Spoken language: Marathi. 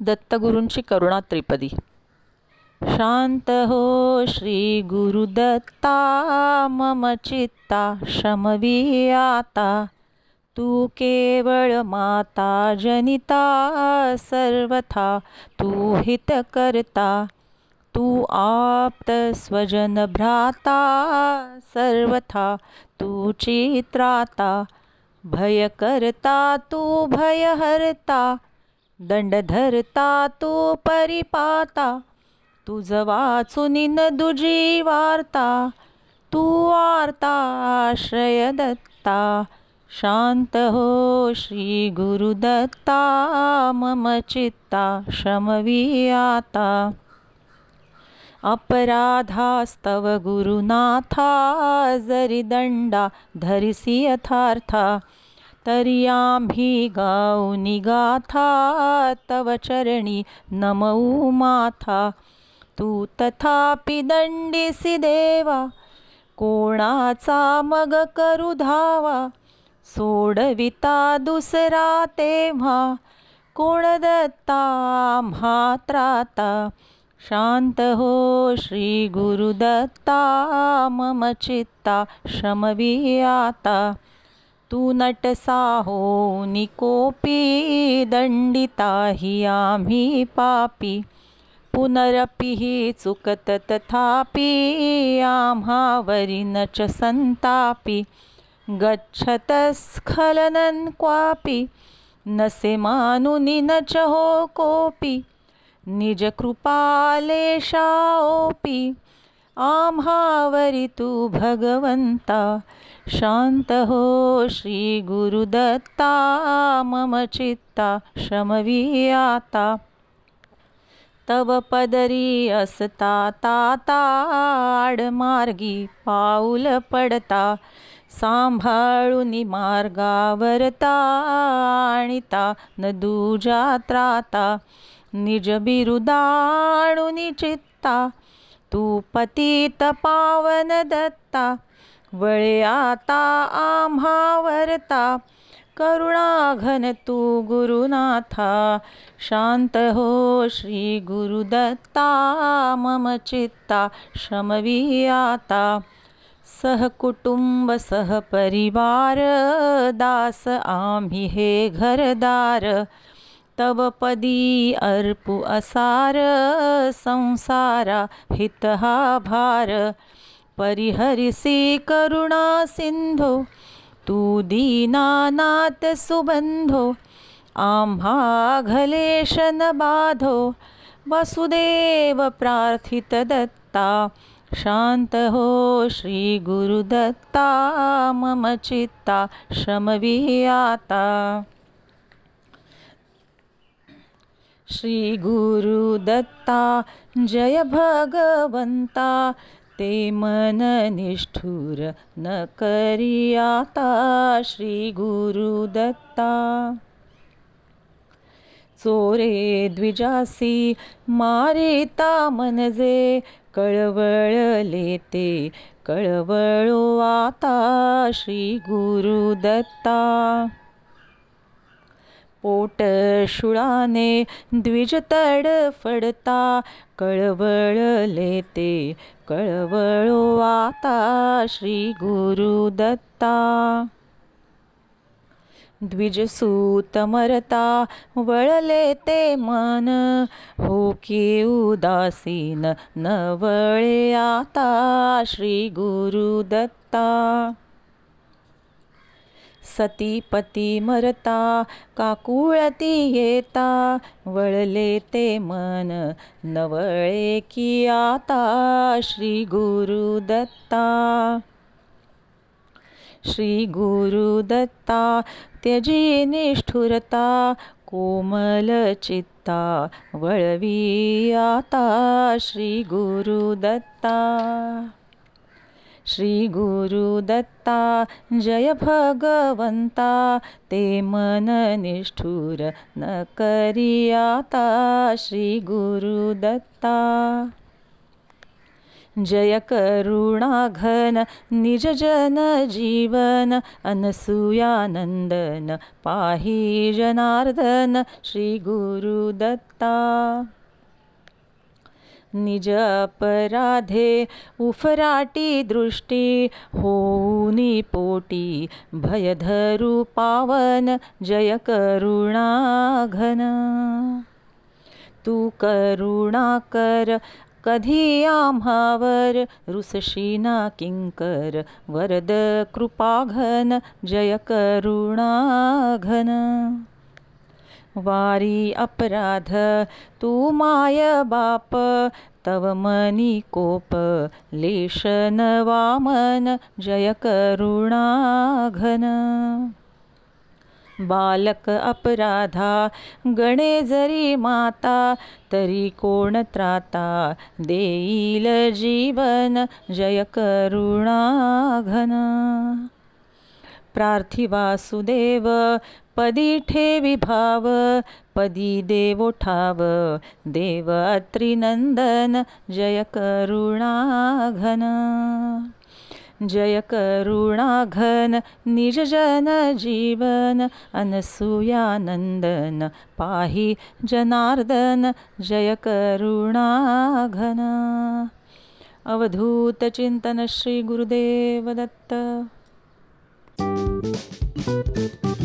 दत्तगुरूंची करुणा त्रिपदी. शांत हो श्री गुरुदत्ता मम चित्ता शमवी आता. तू केवळ माता जनिता सर्वथा तू हित करता तू आप्त स्वजन भ्राता सर्वथा तू चित्राता. भय करता तू भय हरता दंड धरता तू परिपाता तुझ वाचून न दुजी वार्ता तू वार्ता आश्रय दत्ता. शांत हो श्री गुरुदत्ता मम चित्ता शमवी आता. अपराधास्तव गुरुनाथा जरी दंडा धरिसी यथार्था. तरी आम्ही गाऊनी गाथा तव चरणी नमऊ माथा। तू तथापि दंडिसी देवा कोणाचा मग करू धावा? सोडविता दुसरा तेव्हा कोण दत्ता म्हात्राता शांत हो श्री गुरुदत्ता मम चित्ता शमवी आता। तू नटसा हो निकोपी दंडिता हि आम्ही पापी. पुनरपि हि चुकत तथापि आम्हावरी न च संतापि गच्छतस्खलनं क्वापि नसे मानुनि न च हो कोऽपि निजकृपालेशाओपि आम्हावरी तू भगवंता शांत हो श्री गुरुदत्ता मम चित्ता शमवी आता. तव पदरी असता ताता आडमार्गी पाऊल पडता सांभाळून मार्गावरता आणिता न दुजा त्राता निज बिरुदाणुनी चित्ता. तू पतित पावन दत्ता वळे आता आम्हावरता. करुणाघन तू गुरुनाथा शांत हो श्री गुरुदत्ता मम चित्ता शमवी आता. सहपरिवार दास आम्ही हे घरदार. तव पदी अर्पु असार संसारा हितहा भार। परिहरिसी करुणा सिंधो तू दीनानाथ सुबंधो आम्हा घलेशन बाधो वसुदेव प्रार्थित दत्ता। शांत हो श्री गुरुदत्ता मम चित्ता शमवी आता श्री गुरुदत्ता जय भगवंता ते मन निष्ठुर न करियाता श्री गुरुदत्ता चोरे द्विजासी मारिता मनजे कळवळले ते कळवळो आता श्री गुरुदत्ता ओट शुळाने द्विज तडफडता कळवळले ते कळवळो आता श्री गुरुदत्ता द्विजसूत मरता वळले ते मन हो की उदासीन नवळे आता श्री गुरुदत्ता सतीपती मरता काकुळती येता वळले ते मन नवळे की आता श्री गुरुदत्ता श्री गुरुदत्ता त्यजी निष्ठुरता कोमल चित्ता वळवी आता श्री गुरुदत्ता श्री गुरुदत्ता जय भगवंता ते मन निष्ठुर न करियाता श्री गुरुदत्ता जय करुणाघन निज जन जीवन अनसूयानंदन पाहि जनार्दन श्री गुरुदत्ता निज अपराधे उफराटी दृष्टी होऊनी पोटी भयधरू पावन जय करुणाघन। तू करुणा कर कधी आम्हावर रुसशीना किंकर वरद कृपाघन जय करुणाघन वारी अपराध तू माय बाप तव मनी कोप लेशन वामन जय करुणाघन. बालक अपराधा गणे जरी माता तरी कोण त्राता देईल जीवन जय करुणाघन. प्रार्थिवासुदेव पदीठे विभाव पदी देवोठाव देवत्रिनन्दन जयकरुणाघन जयकरुणाघन निजजनजीवन अनसूयानन्दन पाहि जनार्दन जयकरुणाघन अवधूतचिन्तनश्रीगुरुदेवदत्त Thank you.